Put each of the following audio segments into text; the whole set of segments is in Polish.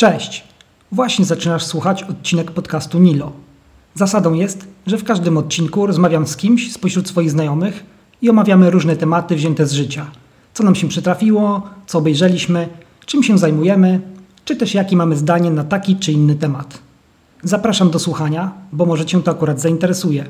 Cześć! Właśnie zaczynasz słuchać odcinek podcastu Nilo. Zasadą jest, że w każdym odcinku rozmawiam z kimś spośród swoich znajomych i omawiamy różne tematy wzięte z życia. Co nam się przytrafiło, co obejrzeliśmy, czym się zajmujemy, czy też jakie mamy zdanie na taki czy inny temat. Zapraszam do słuchania, bo może Cię to akurat zainteresuje.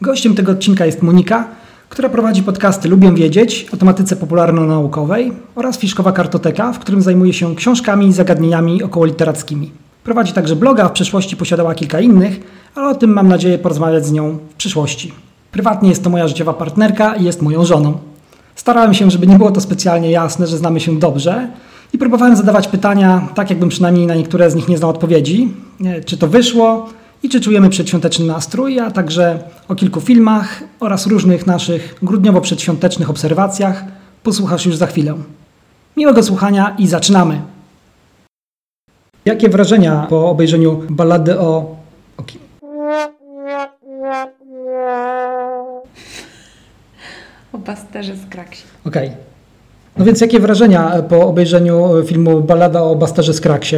Gościem tego odcinka jest Monika, która prowadzi podcasty Lubię Wiedzieć o tematyce popularno-naukowej oraz Fiszkowa Kartoteka, w którym zajmuje się książkami i zagadnieniami okołoliterackimi. Prowadzi także bloga, w przeszłości posiadała kilka innych, ale o tym mam nadzieję porozmawiać z nią w przyszłości. Prywatnie jest to moja życiowa partnerka i jest moją żoną. Starałem się, żeby nie było to specjalnie jasne, że znamy się dobrze i próbowałem zadawać pytania, tak jakbym przynajmniej na niektóre z nich nie znał odpowiedzi. Czy to wyszło i czy czujemy przedświąteczny nastrój, a także o kilku filmach oraz różnych naszych grudniowo-przedświątecznych obserwacjach posłuchasz już za chwilę. Miłego słuchania i zaczynamy! Jakie wrażenia po obejrzeniu ballady o... o kim? O pasterze z Kraksie. Okej. No więc jakie wrażenia po obejrzeniu filmu Ballada o Basterze z Kraksie?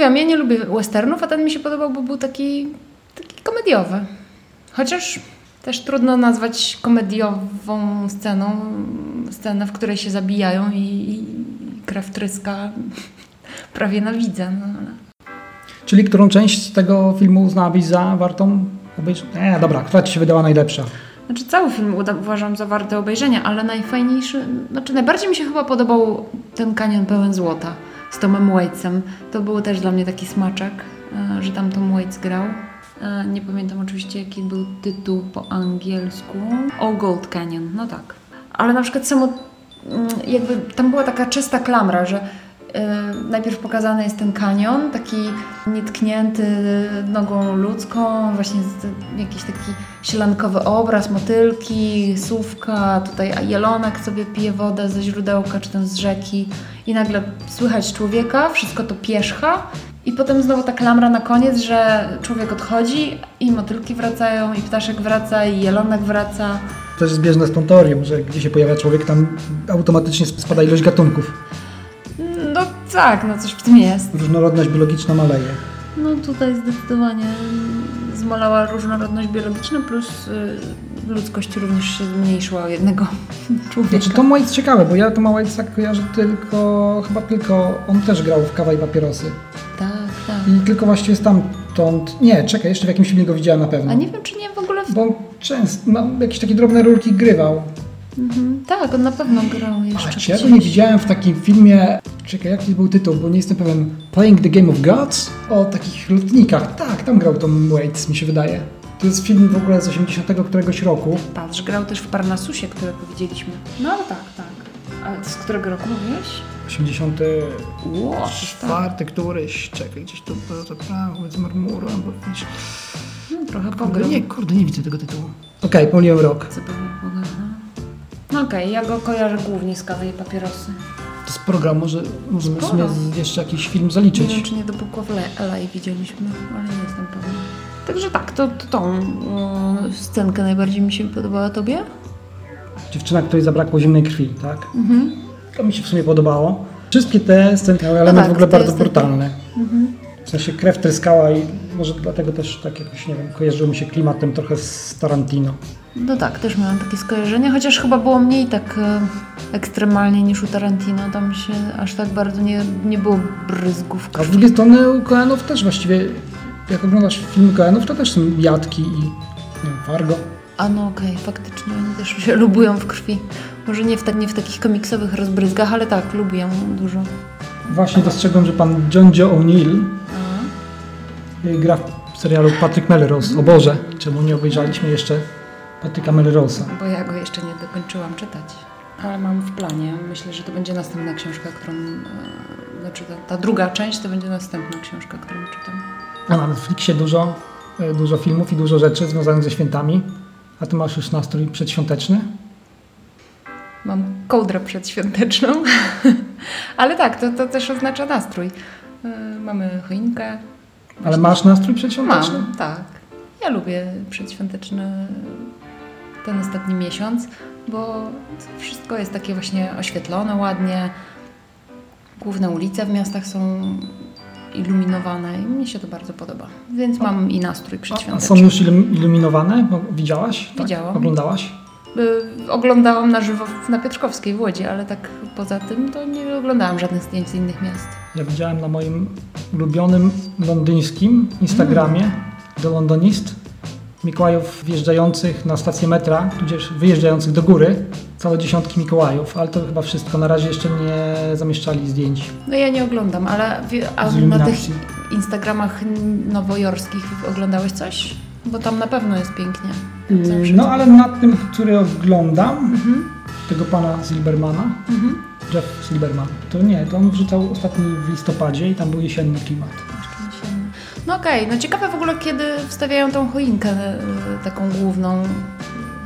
No, mówiłam, ja nie lubię westernów, a ten mi się podobał, bo był taki, taki komediowy. Chociaż też trudno nazwać komediową sceną scenę, w której się zabijają i, i krew tryska prawie na widzę. No, ale... Czyli którą część tego filmu uznałabyś za wartą obejrzeć? Nie, dobra, która Ci się wydała najlepsza? Znaczy cały film uważam za warte obejrzenia, ale najfajniejszy, znaczy najbardziej mi się chyba podobał ten kanion pełen złota z Tomem Waitsem. To był też dla mnie taki smaczek, e, że tam Tom Waits grał. E, Nie pamiętam oczywiście jaki był tytuł po angielsku. All Gold Canyon, no tak. Ale na przykład samo, mm, jakby tam była taka czysta klamra, że najpierw pokazany jest ten kanion, taki nietknięty nogą ludzką, właśnie jakiś taki sielankowy obraz, motylki, sówka, tutaj jelonek sobie pije wodę ze źródełka czy tam z rzeki i nagle słychać człowieka, wszystko to pierzcha i potem znowu ta klamra na koniec, że człowiek odchodzi i motylki wracają i ptaszek wraca i jelonek wraca. To jest zbieżne z tą teorią, że gdzie się pojawia człowiek, tam automatycznie spada ilość gatunków. Tak, no coś w tym jest. Różnorodność biologiczna maleje. No tutaj zdecydowanie zmalała różnorodność biologiczna, plus y, ludzkość również się zmniejszyła o jednego człowieka. Znaczy to White ciekawe, bo ja to White'a kojarzę tylko, chyba tylko, on też grał w Kawa i Papierosy. Tak, tak. I tylko właściwie stamtąd, nie, czekaj, jeszcze w jakimś filmie go widziałem na pewno. A nie wiem, czy nie w ogóle... W... Bo on często, no, jakieś takie drobne rurki grywał. Mhm. Tak, on na pewno grał jeszcze Ale czy ja go nie widziałem w takim filmie, czekaj, jaki był tytuł, bo nie jestem pewien, Playing the Game of Gods? O takich lotnikach. Tak, tam grał Tom Waits, mi się wydaje. To jest film w ogóle z 80 któregoś roku. Patrz, grał też w Parnasusie, którego widzieliśmy. No tak, tak. A z którego roku mówiłeś? 84 któryś, czekaj, gdzieś tu było to prawo z marmuru, albo gdzieś... No trochę Kurde, pograł. nie, kurde, nie widzę tego tytułu. Okej, pomyliłem rok. Co pewnie no. No okej, ja go kojarzę głównie z kawy i papierosy. To z programu, że możemy w sumie Sporo. z- jeszcze jakiś film Nie zaliczyć. wiem, czy nie do Booków LA widzieliśmy, ale nie jestem pewna. Także tak, to, to tą e, scenkę najbardziej mi się podobała tobie. Dziewczyna, której zabrakło zimnej krwi, tak? Mhm. To mi się w sumie podobało. Wszystkie te sceny miały element tak, w ogóle bardzo brutalny. Mhm. W sensie krew tryskała i może dlatego też tak jakoś, nie wiem, kojarzyło mi się klimatem trochę z Tarantino. No tak, też miałam takie skojarzenie, chociaż chyba było mniej tak e, ekstremalnie niż u Tarantino. Tam się aż tak bardzo nie, nie było bryzgów A z krwi. drugiej strony u Koenów też właściwie, jak oglądasz filmy Koenów, to też są jatki i nie wiem, Fargo. A no okej, faktycznie oni też się lubują w krwi. Może nie w, tak, nie w takich komiksowych rozbryzgach, ale tak, lubią dużo. Właśnie dostrzegłem, że pan John Joe O'Neill y, gra w serialu Patrick Melrose. O Boże, czemu nie obejrzeliśmy jeszcze Patryka Melrose'a? bo ja go jeszcze nie dokończyłam czytać. Ale mam w planie. Myślę, że to będzie następna książka, którą... E, znaczy ta, ta druga część to będzie następna książka, którą czytam. A na Netflixie dużo, y, dużo filmów i dużo rzeczy związanych ze świętami. A ty masz już nastrój przedświąteczny? Mam kołdrę przedświąteczną, ale tak, to, to też oznacza nastrój. E, Mamy choinkę. Ale masz nastrój przedświąteczny? Mam, tak. Ja lubię przedświąteczny ten ostatni miesiąc, bo wszystko jest takie właśnie oświetlone ładnie. Główne ulice w miastach są iluminowane i mnie się to bardzo podoba. Więc mam i nastrój A, a przedświąteczny. są już ilum- iluminowane? Widziałaś? Tak? Widziałam. Oglądałaś? Y, Oglądałam na żywo na Piotrkowskiej w Łodzi, ale tak poza tym to nie oglądałam żadnych zdjęć z innych miast. Ja widziałem na moim ulubionym londyńskim Instagramie The Londonist Mikołajów wjeżdżających na stację metra, tudzież wyjeżdżających do góry. Całe dziesiątki Mikołajów, ale to chyba wszystko. Na razie jeszcze nie zamieszczali zdjęć No ja nie oglądam, ale a na tych. Instagramach nowojorskich oglądałeś coś? Bo tam na pewno jest pięknie. Yy, Zawsze No ale na tym, który oglądam, Mhm. tego pana Silbermana, Mhm. Jeff Silberman, to nie, to on wrzucał ostatni w listopadzie i tam był jesienny klimat. No okej, no ciekawe w ogóle kiedy wstawiają tą choinkę y, taką główną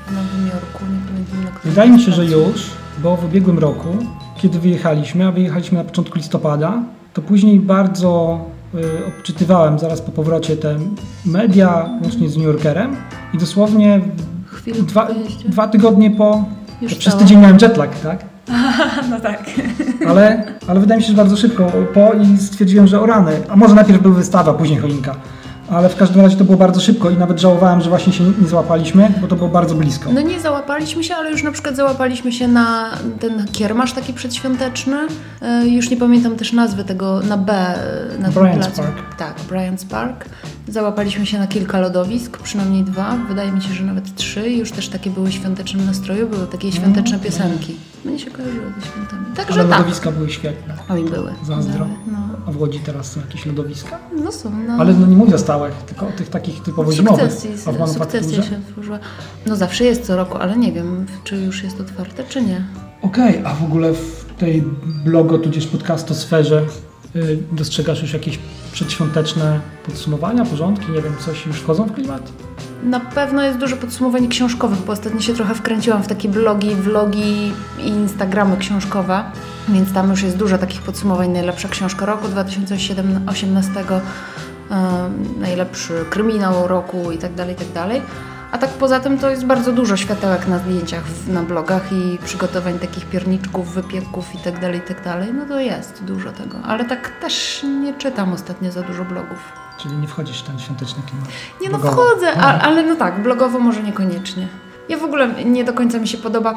w Nowym Jorku. Nie pamiętam na Wydaje mi się, że już, bo w ubiegłym roku, kiedy wyjechaliśmy, a wyjechaliśmy na początku listopada, to później bardzo y, odczytywałem zaraz po powrocie te media, łącznie z New Yorkerem i dosłownie dwa, dwa tygodnie po, przez tydzień miałem jetlag, tak? No tak. Ale, ale wydaje mi się, że bardzo szybko po i stwierdziłem, że o rany, a może najpierw był wystawa, później choinka. Ale w każdym razie to było bardzo szybko i nawet żałowałem, że właśnie się nie złapaliśmy, bo to było bardzo blisko. No nie załapaliśmy się, ale już na przykład załapaliśmy się na ten kiermasz taki przedświąteczny. E, Już nie pamiętam też nazwy tego na B na Bryant's. Park. Tak, Bryant's Park. Załapaliśmy się na kilka lodowisk, przynajmniej dwa, wydaje mi się, że nawet trzy. Już też takie były w świątecznym nastroju, były takie świąteczne piosenki. Mnie się kojarzyło ze świętami. Także Ale tak. lodowiska były świetne. Oj, były. Zazdro. No, A w Łodzi teraz są jakieś lodowiska? no są, no. Ale no nie mówię o stałych, tylko o tych takich typowo zimowych. A w sukcesja się otworzyła. No zawsze jest co roku, ale nie wiem, czy już jest otwarte, czy nie. Okej, a w ogóle w tej blogo, tudzież podcastosferze dostrzegasz już jakieś przedświąteczne podsumowania, porządki, nie wiem, coś już wchodzą w klimat? Na pewno jest dużo podsumowań książkowych, bo ostatnio się trochę wkręciłam w takie blogi, vlogi i instagramy książkowe, więc tam już jest dużo takich podsumowań. Najlepsza książka roku 2018, e, najlepszy kryminał roku i tak A tak poza tym to jest bardzo dużo światełek na zdjęciach, na blogach i przygotowań takich pierniczków, wypieków i tak dalej, i tak. No to jest dużo tego, ale tak też nie czytam ostatnio za dużo blogów. Czyli nie wchodzisz w ten świąteczny klimat? Nie no blogowo? wchodzę, a, ale no tak, blogowo może niekoniecznie. Ja w ogóle nie do końca mi się podoba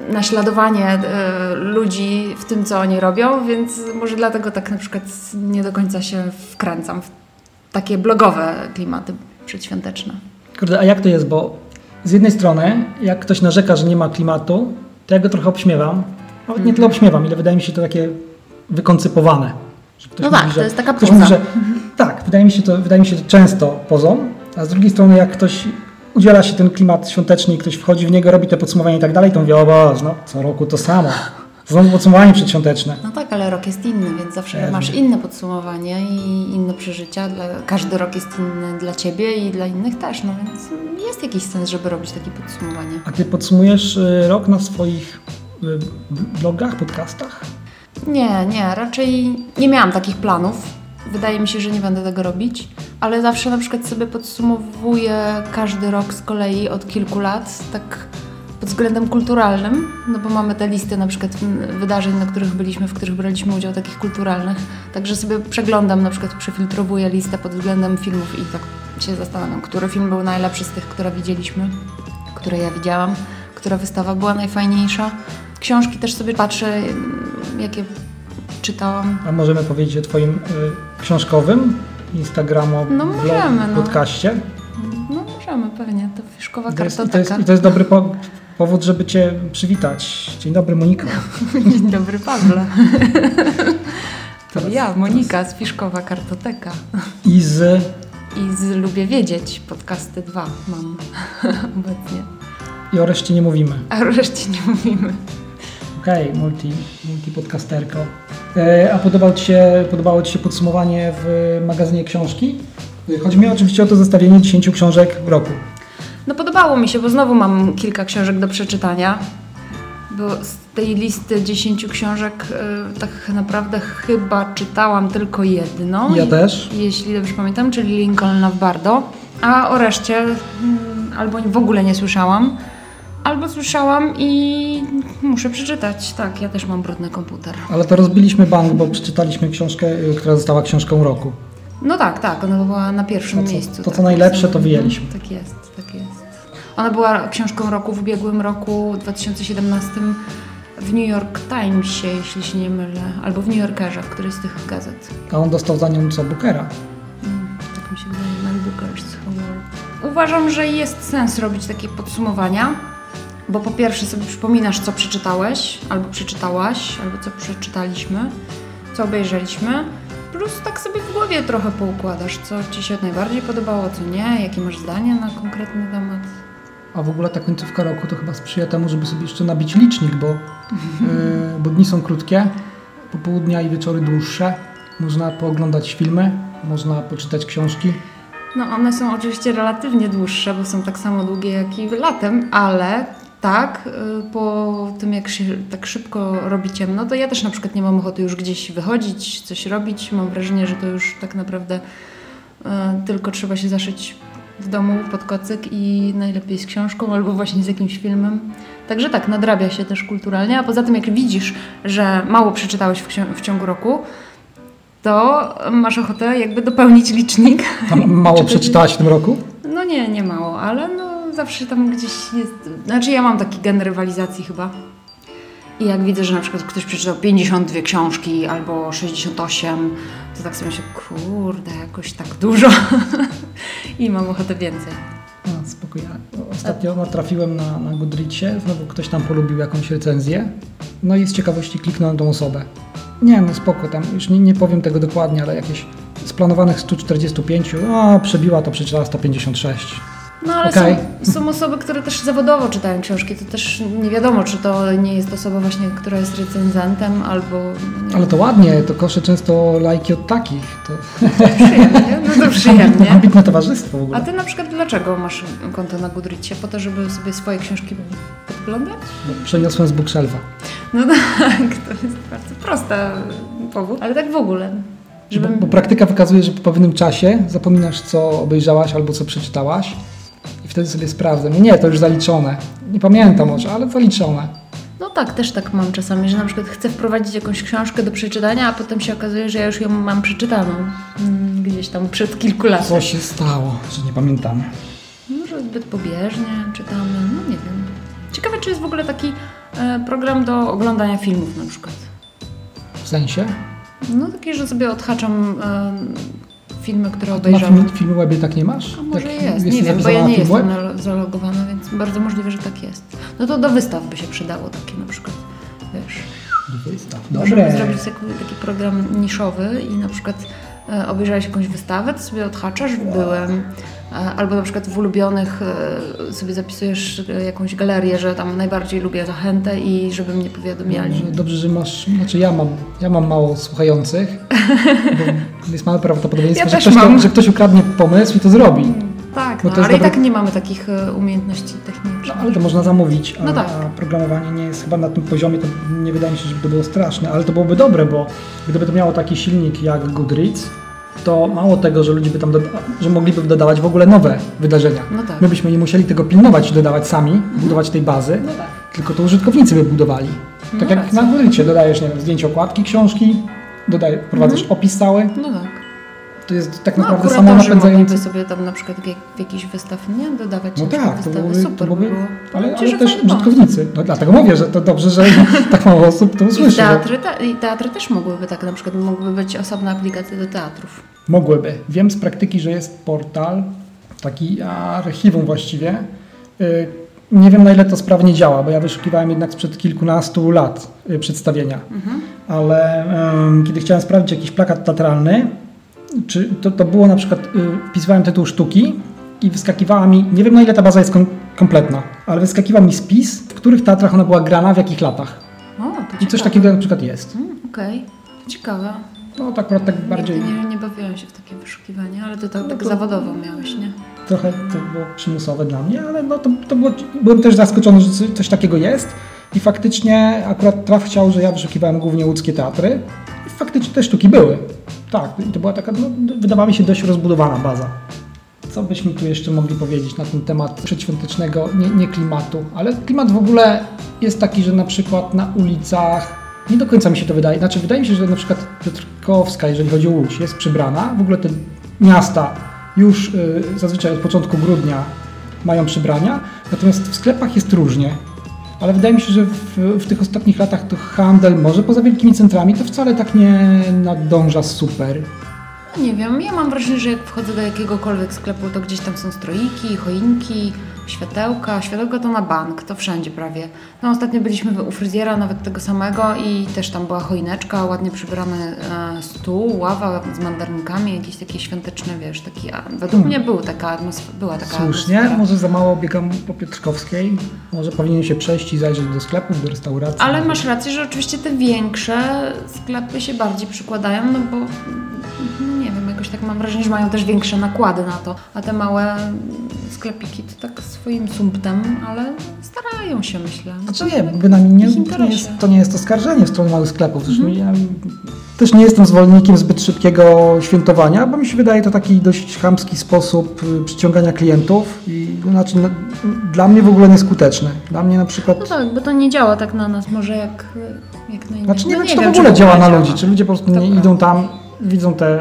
naśladowanie e, ludzi w tym, co oni robią, więc może dlatego tak na przykład nie do końca się wkręcam w takie blogowe klimaty przedświąteczne. Kurde, a jak to jest, bo z jednej strony, jak ktoś narzeka, że nie ma klimatu, to ja go trochę obśmiewam. Nawet nie tyle obśmiewam, ile wydaje mi się to takie wykoncypowane. Że ktoś No tak, to jest taka poza. mówi, że Tak, wydaje mi, się to, wydaje mi się to często pozą, a z drugiej strony jak ktoś udziela się ten klimat świąteczny i ktoś wchodzi w niego, robi te podsumowania i tak dalej, to mówię, o Boże, no co roku to samo. Znowu podsumowanie przedświąteczne. No tak, ale rok jest inny, więc zawsze Pewnie. masz inne podsumowanie i inne przeżycia. Dla, każdy rok jest inny dla Ciebie i dla innych też, no więc jest jakiś sens, żeby robić takie podsumowanie. A ty podsumujesz y, rok na swoich y, blogach, podcastach? Nie, nie, raczej nie miałam takich planów. Wydaje mi się, że nie będę tego robić, ale zawsze na przykład sobie podsumowuję każdy rok z kolei od kilku lat, tak pod względem kulturalnym, no bo mamy te listy na przykład mm, wydarzeń, na których byliśmy, w których braliśmy udział, takich kulturalnych, także sobie przeglądam, na przykład przefiltrowuję listę pod względem filmów i tak się zastanawiam, który film był najlepszy z tych, które widzieliśmy, które ja widziałam, która wystawa była najfajniejsza. Książki też sobie patrzę, mm, jakie czytałam. A możemy powiedzieć o twoim y, książkowym Instagramo, No blog, możemy, no. podcaście? No możemy, pewnie. To fiszkowa jest, i, to kartoteka. jest, I to jest dobry po, powód, żeby cię przywitać. Dzień dobry Moniko. Dzień dobry, Pawle. To ja, Monika z Fiszkowa Kartoteka. I z... I z Lubię Wiedzieć, podcasty dwa mam obecnie. I o reszcie nie mówimy. A o reszcie nie mówimy. Okej, multi, multi podcasterko. E, a podobało ci, się, podobało Ci się podsumowanie w magazynie książki? E, Chodzi mi oczywiście o to zestawienie 10 książek w roku. No podobało mi się, bo znowu mam kilka książek do przeczytania. Bo z tej listy 10 książek y, tak naprawdę chyba czytałam tylko jedną. Ja I- też. Jeśli dobrze pamiętam, czyli Lincolna w Bardo. A o reszcie mm, albo w ogóle nie słyszałam, albo słyszałam i muszę przeczytać. Tak, ja też mam brudny komputer. Ale to rozbiliśmy bank, bo przeczytaliśmy książkę, y, która została książką roku. No tak, tak, ona była na pierwszym To co- miejscu. to, co tak, najlepsze, jest. to wyjęliśmy. Tak jest, tak jest. Ona była książką roku w ubiegłym roku 2017 w New York Timesie, jeśli się nie mylę, albo w New Yorkerze, w którejś z tych gazet. A on dostał za nią co Bookera. Mm, tak mi się wydaje, Man Booker's Award. Uważam, że jest sens robić takie podsumowania, bo po pierwsze sobie przypominasz, co przeczytałeś, albo przeczytałaś, albo co przeczytaliśmy, co obejrzeliśmy, plus tak sobie w głowie trochę poukładasz, co Ci się najbardziej podobało, co nie, jakie masz zdanie na konkretny temat. A w ogóle ta końcówka roku to chyba sprzyja temu, żeby sobie jeszcze nabić licznik, bo, y, bo dni są krótkie, popołudnia i wieczory dłuższe. Można pooglądać filmy, można poczytać książki. No one są oczywiście relatywnie dłuższe, bo są tak samo długie jak i latem, ale tak, y, po tym jak się tak szybko robi ciemno, to ja też na przykład nie mam ochoty już gdzieś wychodzić, coś robić. Mam wrażenie, że to już tak naprawdę y, tylko trzeba się zaszyć w domu pod kocyk i najlepiej z książką albo właśnie z jakimś filmem. Także tak, nadrabia się też kulturalnie, a poza tym jak widzisz, że mało przeczytałeś w, w ciągu roku, to masz ochotę jakby dopełnić licznik. A mało przeczytałaś w tym roku? No nie, nie mało, ale no zawsze tam gdzieś jest. Znaczy ja mam taki gen rywalizacji chyba. I jak widzę, że na przykład ktoś przeczytał 52 książki albo 68, to tak sobie myślę, kurde, jakoś tak dużo. I mam ochotę więcej. A, spokojnie. Ostatnio natrafiłem na, na Goodreadsie, znowu ktoś tam polubił jakąś recenzję. No i z ciekawości kliknąłem tą osobę. Nie, no spoko, tam już nie, nie powiem tego dokładnie, ale jakieś z planowanych 145, o, przebiła to, przeczytała 156. No ale Okej. są, są osoby, które też zawodowo czytają książki. To też nie wiadomo, czy to nie jest osoba właśnie, która jest recenzentem albo... no Ale to ładnie, to kosze często lajki od takich. To przyjemnie. No to przyjemnie. ambitne towarzystwo w A ogóle. ty na przykład dlaczego masz konto na Goodreadsie? Po to, żeby sobie swoje książki podglądać? Bo Przeniosłem z bookshelfa. No tak, to jest bardzo prosty powód. Ale tak w ogóle. Bo, Żebym... bo praktyka wykazuje, że po pewnym czasie zapominasz, co obejrzałaś albo co przeczytałaś wtedy sobie sprawdzam. Nie, to już zaliczone. Nie pamiętam może, ale zaliczone. No tak, też tak mam czasami, że na przykład chcę wprowadzić jakąś książkę do przeczytania, a potem się okazuje, że ja już ją mam przeczytaną. Mm, Gdzieś tam przed kilku laty. Co się stało, że nie pamiętamy? Może zbyt pobieżnie czytamy, no nie wiem. Ciekawe, czy jest w ogóle taki e, program do oglądania filmów na przykład. W sensie? No taki, że sobie odhaczam e, filmy, które Na obejrzałam. film, Filmwebie tak nie masz? A może Jak jest, nie wiem, bo ja nie na jestem zalogowana, więc bardzo możliwe, że tak jest. No to do wystaw by się przydało takie na przykład, wiesz. Wystaw. Możemy zrobić taki, program niszowy i na przykład e, obejrzałeś jakąś wystawę, to sobie odhaczasz, byłem, e, albo na przykład w ulubionych e, sobie zapisujesz e, jakąś galerię, że tam najbardziej lubię zachętę i żeby mnie powiadomiali. Dobrze, dobrze, że masz, znaczy ja mam, ja mam mało słuchających, bo jest małe prawdopodobieństwo, Ja że, ktoś to, że ktoś ukradnie pomysł i to zrobi. Tak, Bo no, ale i tak nie mamy takich e, umiejętności No, technicznych. ale to można zamówić, a, No tak. programowanie nie jest chyba na tym poziomie, to nie wydaje mi się, żeby to było straszne, ale to byłoby dobre, bo gdyby to miało taki silnik jak Goodreads, to mało tego, że ludzie by tam, że mogliby dodawać w ogóle nowe wydarzenia. No tak. My byśmy nie musieli tego pilnować i dodawać sami, budować tej bazy, No tak. tylko to użytkownicy by budowali. Tak No jak racja. na Goodreadsie dodajesz, nie wiem, zdjęcie okładki książki, dodaj, prowadzisz opis cały, No tak. to jest tak No naprawdę samo kuratorzy napędzające. mogliby sobie tam na przykład w, jak, w jakiś wystaw, nie? Dodawać No tak, to byłoby, Super to byłoby by było. ale, ale też użytkownicy. No dlatego mówię, że to dobrze, że tak mało osób to I usłyszy. bo teatry, te, I teatry też mogłyby tak, na przykład mogłyby być osobne aplikacje do teatrów. Mogłyby. Wiem z praktyki, że jest portal, taki archiwum właściwie. Y, Nie wiem na ile to sprawnie działa, bo ja wyszukiwałem jednak sprzed kilkunastu lat y, przedstawienia. Ale em, kiedy chciałem sprawdzić jakiś plakat teatralny, czy to, to było na przykład, y, wpisywałem tytuł sztuki i wyskakiwała mi, nie wiem na ile ta baza jest kom, kompletna, ale wyskakiwał mi spis, w których teatrach ona była grana, w jakich latach. O, I coś takiego na przykład jest. Mm, Okej, ciekawe. No tak akurat tak bardziej, Nigdy nie, nie bawiłam się w takie wyszukiwanie, ale to tak, No tak to- zawodowo miałeś, nie? trochę to było przymusowe dla mnie, ale no to, to było, byłem też zaskoczony, że coś- coś takiego jest. I faktycznie akurat traf chciał, że ja wyszukiwałem głównie łódzkie teatry. I faktycznie te sztuki były. Tak, i to była taka, no, wydawała mi się dość rozbudowana baza. co byśmy tu jeszcze mogli powiedzieć na ten temat przedświątecznego, nie, nie klimatu, ale klimat w ogóle jest taki, że na przykład na ulicach nie do końca mi się to wydaje. Znaczy, wydaje mi się, że na przykład Piotrkowska, jeżeli chodzi o Łódź, jest przybrana. W ogóle te miasta już y, zazwyczaj od początku grudnia mają przybrania, natomiast w sklepach jest różnie. Ale wydaje mi się, że w, w tych ostatnich latach to handel, może poza wielkimi centrami, to wcale tak nie nadąża super. Nie wiem, ja mam wrażenie, że jak wchodzę do jakiegokolwiek sklepu, to gdzieś tam są stroiki, choinki, światełka. Światełka to na bank, to wszędzie prawie. No ostatnio byliśmy u fryzjera, nawet tego samego i też tam była choineczka, ładnie przybrany e, stół, ława z mandarynkami, jakieś takie świąteczne, wiesz, taki, a według hmm. mnie był taka była taka Słusznie, atmosfera. może za mało biegam po Piotrkowskiej, może powinien się przejść i zajrzeć do sklepów, do restauracji. Ale masz rację, że oczywiście te większe sklepy się bardziej przykładają, no bo jakoś tak mam wrażenie, że mają też większe nakłady na to, a te małe sklepiki to tak swoim sumptem, ale starają się, myślę. Znaczy nie, bynajmniej nie, to nie, jest, to nie jest oskarżenie w stronę małych sklepów. Mhm. Ja też nie jestem zwolennikiem zbyt szybkiego świętowania, bo mi się wydaje to taki dość chamski sposób y, przyciągania klientów i znaczy no, dla mnie w ogóle nieskuteczny. Dla mnie na przykład... No tak, bo to nie działa tak na nas, może jak, jak na innych. Znaczy nie no wiem, czy to w ogóle działa na ludzi, czy ludzie po prostu nie idą tam, widzą te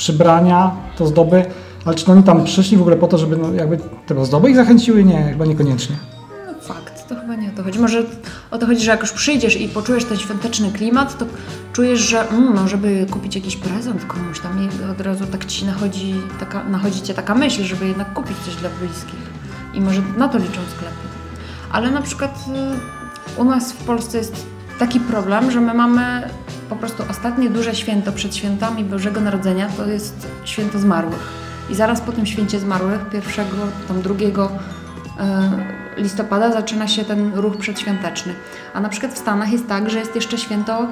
przybrania, to zdoby, ale czy oni tam przyszli w ogóle po to, żeby no, jakby te ozdoby ich zachęciły? Nie, chyba niekoniecznie. No fakt, to chyba nie o to chodzi. Może o to chodzi, że jak już przyjdziesz i poczujesz ten świąteczny klimat, to czujesz, że mm, no, żeby kupić jakiś prezent komuś tam i od razu tak ci nachodzi, taka, nachodzi cię taka myśl, żeby jednak kupić coś dla bliskich. I może na to liczą sklepy. Ale na przykład y, u nas w Polsce jest taki problem, że my mamy po prostu ostatnie duże święto przed świętami Bożego Narodzenia to jest święto zmarłych. I zaraz po tym święcie zmarłych, pierwszego, tam drugiego e, listopada zaczyna się ten ruch przedświąteczny. A na przykład w Stanach jest tak, że jest jeszcze święto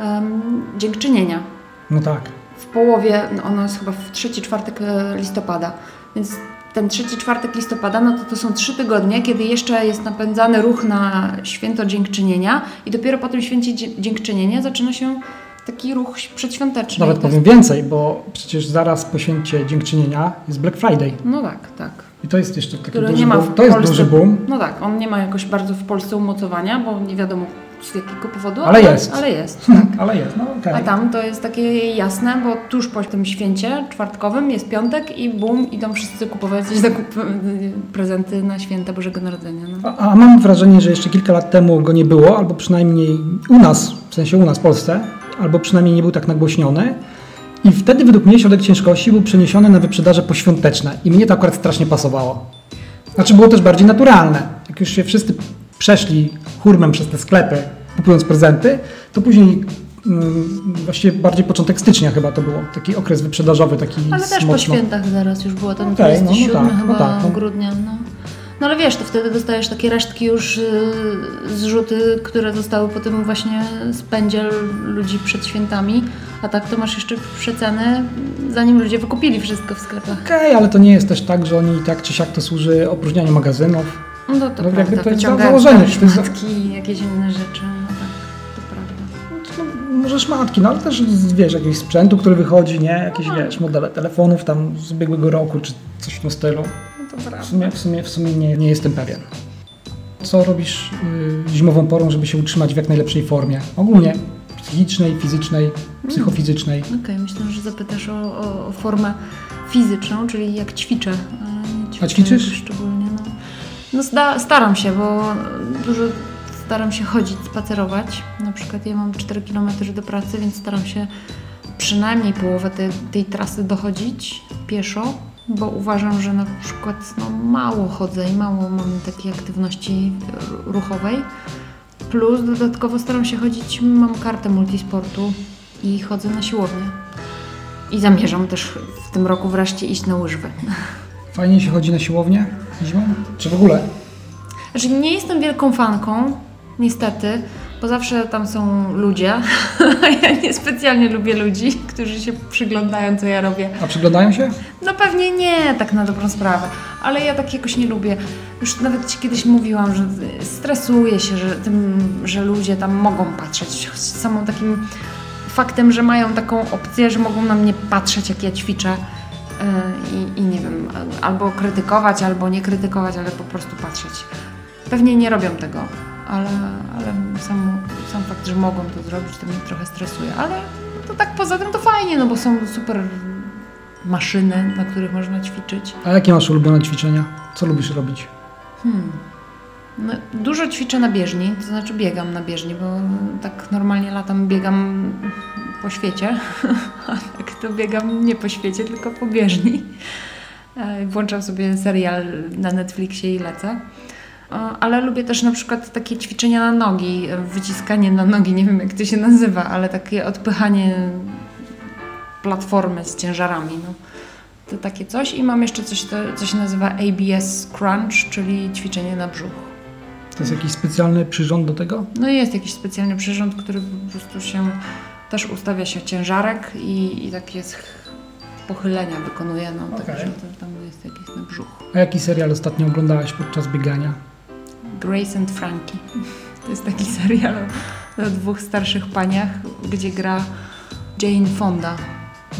um, dziękczynienia. No tak. W połowie, no ono jest chyba w trzeci czwartek e, listopada. Więc ten trzeci czwartek listopada, no to to są trzy tygodnie, kiedy jeszcze jest napędzany ruch na święto dziękczynienia i dopiero po tym święcie dziękczynienia zaczyna się taki ruch przedświąteczny. Nawet powiem więcej, bo przecież zaraz po święcie dziękczynienia jest Black Friday. No tak, tak. I to jest jeszcze taki duży boom. To jest duży boom. No tak, on nie ma jakoś bardzo w Polsce umocowania, bo nie wiadomo z jakiego powodu. Ale, ale jest. Ale jest, tak. ale jest, no okay. A tam to jest takie jasne, bo tuż po tym święcie czwartkowym jest piątek i bum, idą wszyscy kupować zakup, prezenty na święta Bożego Narodzenia. No. A, a mam wrażenie, że jeszcze kilka lat temu go nie było, albo przynajmniej u nas, w sensie u nas w Polsce, albo przynajmniej nie był tak nagłośniony. I wtedy według mnie środek ciężkości był przeniesiony na wyprzedaże poświąteczne. I mnie to akurat strasznie pasowało. Znaczy było też bardziej naturalne. Jak już się wszyscy przeszli hurmem przez te sklepy, kupując prezenty, to później mm, właściwie bardziej początek stycznia chyba to było, taki okres wyprzedażowy, taki Ale też mocno... po świętach zaraz już było, ten okay, 27 no, no tak, chyba no tak, no. grudnia. No. No ale wiesz, to wtedy dostajesz takie resztki już yy, zrzuty, które zostały po tym właśnie spędzie ludzi przed świętami, a tak to masz jeszcze przeceny, zanim ludzie wykupili wszystko w sklepach. Okej, okay, ale to nie jest też tak, że oni tak czy siak to służy opróżnianiu magazynów. No to, to no, prawda, to jest założenie. Szmatki, jakieś inne rzeczy, no tak, to prawda. No, może szmatki, no ale też wiesz, jakiegoś sprzętu, który wychodzi, nie? Jakieś, no. wiesz, modele telefonów tam z ubiegłego roku, czy coś w tym stylu. W sumie, w sumie, w sumie nie, nie jestem pewien. Co robisz y, zimową porą, żeby się utrzymać w jak najlepszej formie? Ogólnie psychicznej, fizycznej, mm. psychofizycznej. Okej, okay, myślę, że zapytasz o, o, o, formę fizyczną, czyli jak ćwiczę. ćwiczę A ćwiczysz? Szczególnie, no. sta, staram się, bo dużo staram się chodzić, spacerować. Na przykład ja mam 4 km do pracy, więc staram się przynajmniej połowę tej, tej trasy dochodzić pieszo bo uważam, że na przykład no, mało chodzę i mało mam takiej aktywności ruchowej. Plus dodatkowo staram się chodzić, mam kartę multisportu i chodzę na siłownię. I zamierzam też w tym roku wreszcie iść na łyżwy. Fajnie się chodzi na siłownię zimą? Czy w ogóle? Znaczy nie jestem wielką fanką, niestety, bo zawsze tam są ludzie, a ja niespecjalnie lubię ludzi, którzy się przyglądają, co ja robię. A przyglądają się? No pewnie nie, tak na dobrą sprawę, ale ja tak jakoś nie lubię. Już nawet Ci kiedyś mówiłam, że stresuję się że tym, że ludzie tam mogą patrzeć. Samą takim faktem, że mają taką opcję, że mogą na mnie patrzeć, jak ja ćwiczę i, i nie wiem, albo krytykować, albo nie krytykować, ale po prostu patrzeć. Pewnie nie robią tego, ale, ale sam, sam fakt, że mogą to zrobić, to mnie trochę stresuje, ale to tak poza tym to fajnie, no bo są super maszyny, na których można ćwiczyć. A jakie masz ulubione ćwiczenia? Co lubisz robić? Hmm. No, dużo ćwiczę na bieżni, to znaczy biegam na bieżni, bo tak normalnie latam biegam po świecie, a tak to biegam nie po świecie, tylko po bieżni. E, włączam sobie serial na Netflixie i lecę. Ale lubię też na przykład takie ćwiczenia na nogi, wyciskanie na nogi, nie wiem jak to się nazywa, ale takie odpychanie platformy z ciężarami. No. To takie coś. I mam jeszcze coś, co się nazywa ABS Crunch, czyli ćwiczenie na brzuch. To jest jakiś specjalny przyrząd do tego? No jest jakiś specjalny przyrząd, który po prostu się też ustawia się ciężarek i, i takie pochylenia wykonuje, no okay. także to, tam jest jakiś na brzuch. A jaki serial ostatnio oglądałaś podczas biegania? Grace and Frankie. To jest taki serial o dwóch starszych paniach, gdzie gra Jane Fonda.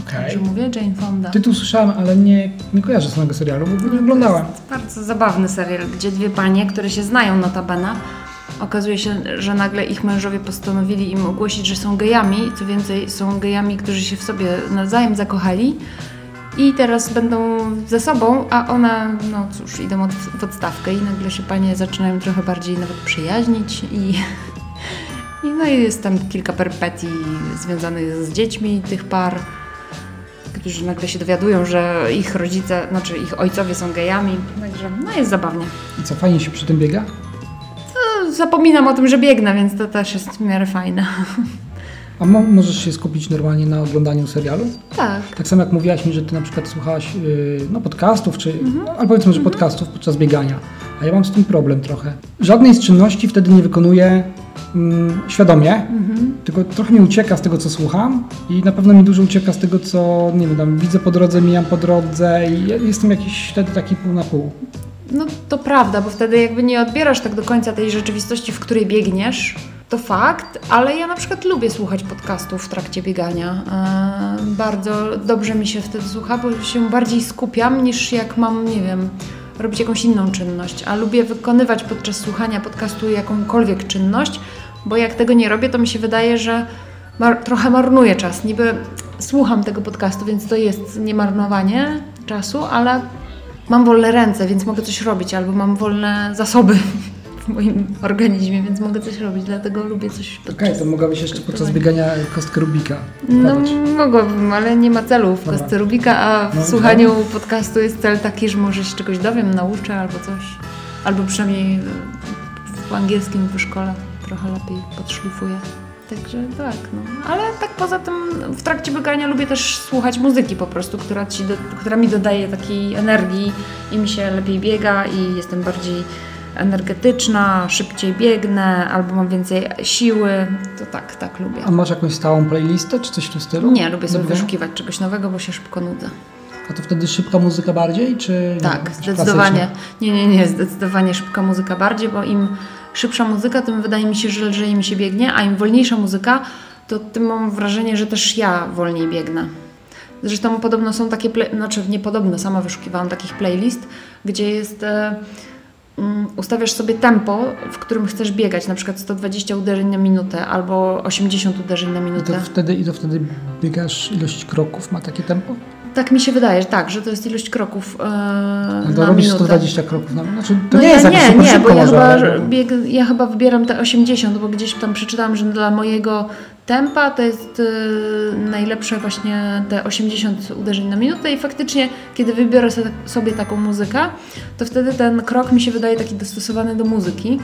Okay. Że mówię? Jane Fonda. Tytuł słyszałem, ale nie, nie kojarzę samego serialu, bo nie oglądałam. To jest bardzo zabawny serial, gdzie dwie panie, które się znają notabene, okazuje się, że nagle ich mężowie postanowili im ogłosić, że są gejami. Co więcej, są gejami, którzy się w sobie nawzajem zakochali i teraz będą ze sobą, a ona, no cóż, idą od, w odstawkę i nagle się panie zaczynają trochę bardziej nawet przyjaźnić i, i no i jest tam kilka perpetii związanych z dziećmi tych par którzy nagle się dowiadują, że ich rodzice, znaczy ich ojcowie są gejami, także no jest zabawnie. I co, fajnie się przy tym biega? Zapominam o tym, że biegnę, więc to też jest w miarę fajne. A mo możesz się skupić normalnie na oglądaniu serialu? Tak. Tak samo jak mówiłaś mi, że ty na przykład słuchałaś yy, no, podcastów, czy, mhm. no, albo powiedzmy, że mhm. podcastów podczas biegania. A ja mam z tym problem trochę. Żadnej z czynności wtedy nie wykonuję mm, świadomie, mhm. tylko trochę mi ucieka z tego, co słucham i na pewno mi dużo ucieka z tego, co nie wiem, tam widzę po drodze, mijam po drodze i jestem jakiś wtedy taki pół na pół. No to prawda, bo wtedy jakby nie odbierasz tak do końca tej rzeczywistości, w której biegniesz, to fakt, ale ja na przykład lubię słuchać podcastów w trakcie biegania. E, bardzo dobrze mi się wtedy słucha, bo się bardziej skupiam niż jak mam, nie wiem, robić jakąś inną czynność, a lubię wykonywać podczas słuchania podcastu jakąkolwiek czynność, bo jak tego nie robię, to mi się wydaje, że mar trochę marnuję czas. Niby słucham tego podcastu, więc to jest nie marnowanie czasu, ale mam wolne ręce, więc mogę coś robić, albo mam wolne zasoby w moim organizmie, więc mogę coś robić, dlatego lubię coś Okej, okay, to mogłabyś jeszcze podczas biegania kostkę Rubika No mogłabym, ale nie ma celu w kostce Rubika, a w no, słuchaniu tak. podcastu jest cel taki, że może się czegoś dowiem, nauczę albo coś. Albo przynajmniej w angielskim w szkole trochę lepiej podszlifuję. Także tak, no. Ale tak poza tym w trakcie biegania lubię też słuchać muzyki po prostu, która, ci do, która mi dodaje takiej energii i mi się lepiej biega i jestem bardziej energetyczna, szybciej biegnę albo mam więcej siły, to tak, tak lubię. A masz jakąś stałą playlistę czy coś w tym stylu? Nie, lubię sobie wyszukiwać czegoś nowego, bo się szybko nudzę. A to wtedy szybka muzyka bardziej, czy Tak, nie, zdecydowanie. Nie, nie, nie, zdecydowanie szybka muzyka bardziej, bo im szybsza muzyka, tym wydaje mi się, że lżej mi się biegnie, a im wolniejsza muzyka, to tym mam wrażenie, że też ja wolniej biegnę. Zresztą podobno są takie, play... znaczy nie podobno, sama wyszukiwałam takich playlist, gdzie jest... E Mm, ustawiasz sobie tempo, w którym chcesz biegać, na przykład 120 uderzeń na minutę albo 80 uderzeń na minutę. I to wtedy, i to wtedy biegasz ilość kroków, ma takie tempo? Tak mi się wydaje, że tak, że to jest ilość kroków yy, no to na robisz minutę. 120 kroków na minutę? Znaczy, to no nie jest nie, nie, bo ja, chyba, ale... bieg, ja chyba wybieram te 80, bo gdzieś tam przeczytałam, że dla mojego tempa to jest yy, najlepsze właśnie te 80 uderzeń na minutę i faktycznie, kiedy wybiorę sobie taką muzykę, to wtedy ten krok mi się wydaje taki dostosowany do muzyki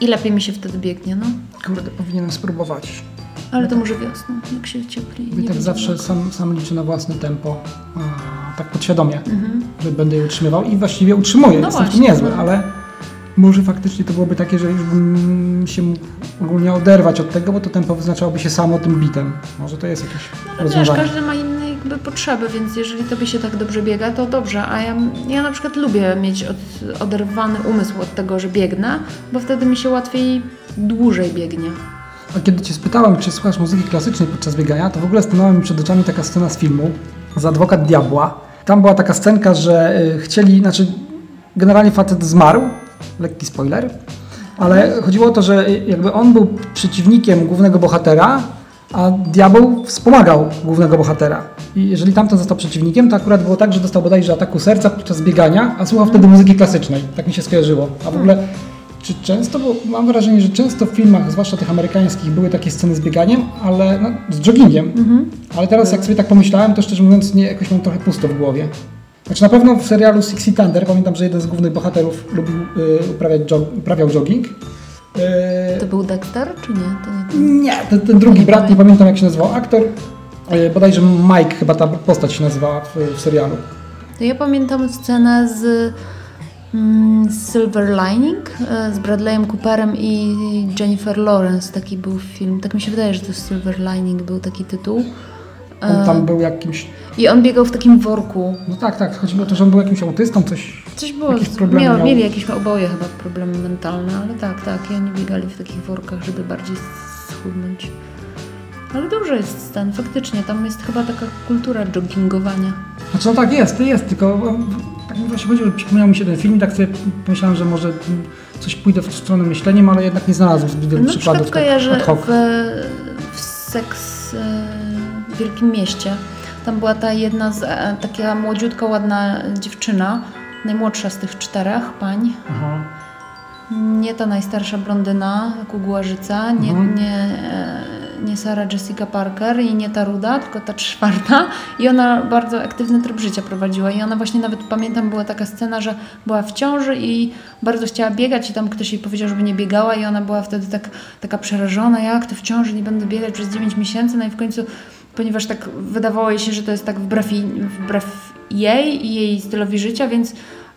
i lepiej mi się wtedy biegnie, no. Kurde, powinienem spróbować. Ale to może wiosną, jak się ciepli. I tak zawsze sam, sam liczę na własne tempo, a, tak podświadomie, mhm. że będę je utrzymywał i właściwie utrzymuję. No Jestem właśnie, niezły, no. ale może faktycznie to byłoby takie, że już bym się mógł ogólnie oderwać od tego, bo to tempo wyznaczałoby się samo tym bitem. Może to jest jakieś no, rozwiązanie. Wiesz, każdy ma inne jakby potrzeby, więc jeżeli tobie się tak dobrze biega, to dobrze. A ja, ja na przykład lubię mieć od, oderwany umysł od tego, że biegnę, bo wtedy mi się łatwiej dłużej biegnie. A kiedy Cię spytałem, czy słuchasz muzyki klasycznej podczas biegania, to w ogóle stanęła mi przed oczami taka scena z filmu z Adwokat Diabła, Tam była taka scenka, że y, chcieli, znaczy generalnie facet zmarł, lekki spoiler, ale chodziło o to, że jakby on był przeciwnikiem głównego bohatera, a diabeł wspomagał głównego bohatera. I jeżeli tamten został przeciwnikiem, to akurat było tak, że dostał bodajże ataku serca podczas biegania, a słuchał wtedy muzyki klasycznej. Tak mi się skojarzyło. A w ogóle czy często, bo mam wrażenie, że często w filmach, zwłaszcza tych amerykańskich, były takie sceny z bieganiem, ale no, z joggingiem. Ale teraz jak sobie tak pomyślałem, to szczerze mówiąc nie, jakoś mam trochę pusto w głowie. Znaczy na pewno w serialu Six Feet Under pamiętam, że jeden z głównych bohaterów lubił y, uprawiać jog, uprawiał jogging. Y, To był Dexter, czy nie? To nie ten. nie, ten, ten drugi brat, nie pamiętam jak się nazywał aktor. Y, bodajże Mike chyba ta postać się nazywała w, w serialu. To ja pamiętam scenę z Silver Lining e, z Bradleyem Cooperem i Jennifer Lawrence. Taki był film. Tak mi się wydaje, że to Silver Lining był taki tytuł. On tam był jakimś, I on biegał w takim worku. no tak, tak, chodziło o to, że on był jakimś autystą, coś. Coś było, Jakieś problemy miał, miał. mieli jakieś oboje chyba problemy mentalne, ale tak, tak, i oni biegali w takich workach, żeby bardziej schudnąć. Ale dobrze jest stan, faktycznie, tam jest chyba taka kultura joggingowania. Znaczy no tak jest, jest, tylko tak mi właśnie chodziło, przypomniał mi się ten film tak sobie pomyślałem, że może coś pójdę w stronę myśleniem, ale jednak nie znalazłem zbyt wielu przykład przykładów tak ad hoc. w, w Seks e, w Wielkim Mieście. Tam była ta jedna z, e, taka młodziutka, ładna dziewczyna, najmłodsza z tych czterech pań. Aha. Nie ta najstarsza blondyna, kuguarzyca, nie, Mhm. nie, e, nie Sarah Jessica Parker i nie ta ruda, tylko ta czwarta. I ona bardzo aktywny tryb życia prowadziła. I ona właśnie nawet, pamiętam, była taka scena, że była w ciąży i bardzo chciała biegać i tam ktoś jej powiedział, żeby nie biegała i ona była wtedy tak, taka przerażona, jak to w ciąży nie będę biegać przez 9 miesięcy. No i w końcu, ponieważ tak wydawało jej się, że to jest tak wbrew, wbrew jej i jej stylowi życia, więc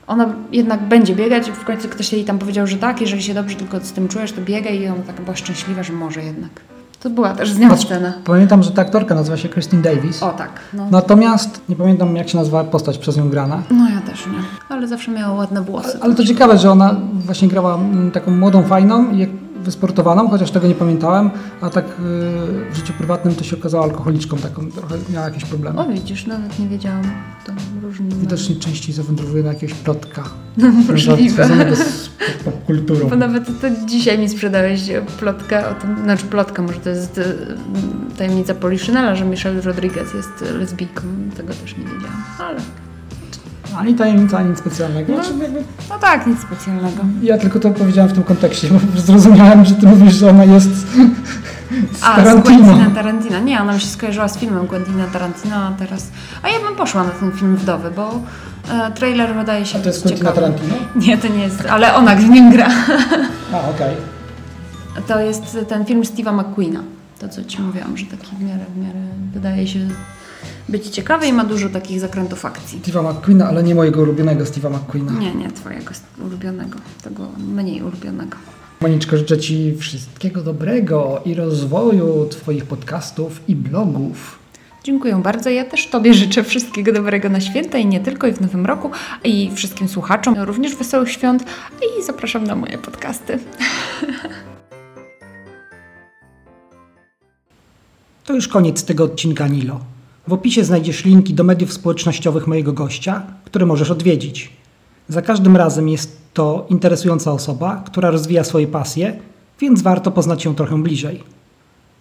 ona jednak będzie biegać w końcu ktoś jej tam powiedział, że tak, jeżeli się dobrze tylko z tym czujesz, to biegaj i ona taka była szczęśliwa, że może jednak. To była też z nią scena. Pamiętam, że ta aktorka nazywa się Christine Davis. O tak, no. Natomiast nie pamiętam jak się nazywa postać przez nią grana. No ja też nie. Ale zawsze miała ładne włosy. Ale to ciekawe, że ona właśnie grała mm, taką młodą, fajną i wysportowaną, chociaż tego nie pamiętałem, a tak y, w życiu prywatnym to się okazała alkoholiczką, taką trochę miała jakieś problemy. O widzisz, nawet nie wiedziałam. To różni. Widocznie częściej zawędrowuje na jakiegoś plotka. Możliwe. Związanego z popkulturą. Bo nawet to dzisiaj mi sprzedałeś plotkę o tym, znaczy plotka, może to jest y, tajemnica Poliszynela, że Michelle Rodriguez jest lesbijką. Tego też nie wiedziałam, ale... Ani tajemnica, ani nic specjalnego. No. Znaczy, No tak, nic specjalnego. Ja tylko to powiedziałem w tym kontekście, bo zrozumiałem, że ty mówisz, że ona jest z A, z Tarantino. Quentina Tarantino. Nie, ona mi się skojarzyła z filmem Quentina Tarantino, a teraz... A ja bym poszła na ten film Wdowy, bo e, trailer wydaje się A to jest Quentina ciekawy. Tarantino? Nie, to nie jest, ale ona w nim gra. A, okej. To jest ten film Steve'a McQueena. To, co Ci mówiłam, że taki w miarę, w miarę wydaje się być ciekawy i ma dużo takich zakrętów akcji. Steve'a McQueena, ale nie mojego ulubionego Steve'a McQueena. Nie, nie Twojego ulubionego, tego mniej ulubionego. Moniczko, życzę Ci wszystkiego dobrego i rozwoju Twoich podcastów i blogów. Dziękuję bardzo. Ja też Tobie życzę wszystkiego dobrego na święta i nie tylko, i w nowym roku, i wszystkim słuchaczom również wesołych świąt i zapraszam na moje podcasty. To już koniec tego odcinka Nilo. W opisie znajdziesz linki do mediów społecznościowych mojego gościa, które możesz odwiedzić. Za każdym razem jest to interesująca osoba, która rozwija swoje pasje, więc warto poznać ją trochę bliżej.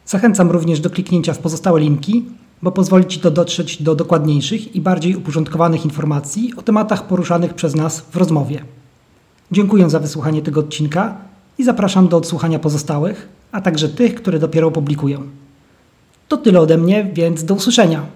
Zachęcam również do kliknięcia w pozostałe linki, bo pozwoli Ci to dotrzeć do dokładniejszych i bardziej uporządkowanych informacji o tematach poruszanych przez nas w rozmowie. Dziękuję za wysłuchanie tego odcinka i zapraszam do odsłuchania pozostałych, a także tych, które dopiero opublikuję. To tyle ode mnie, więc do usłyszenia.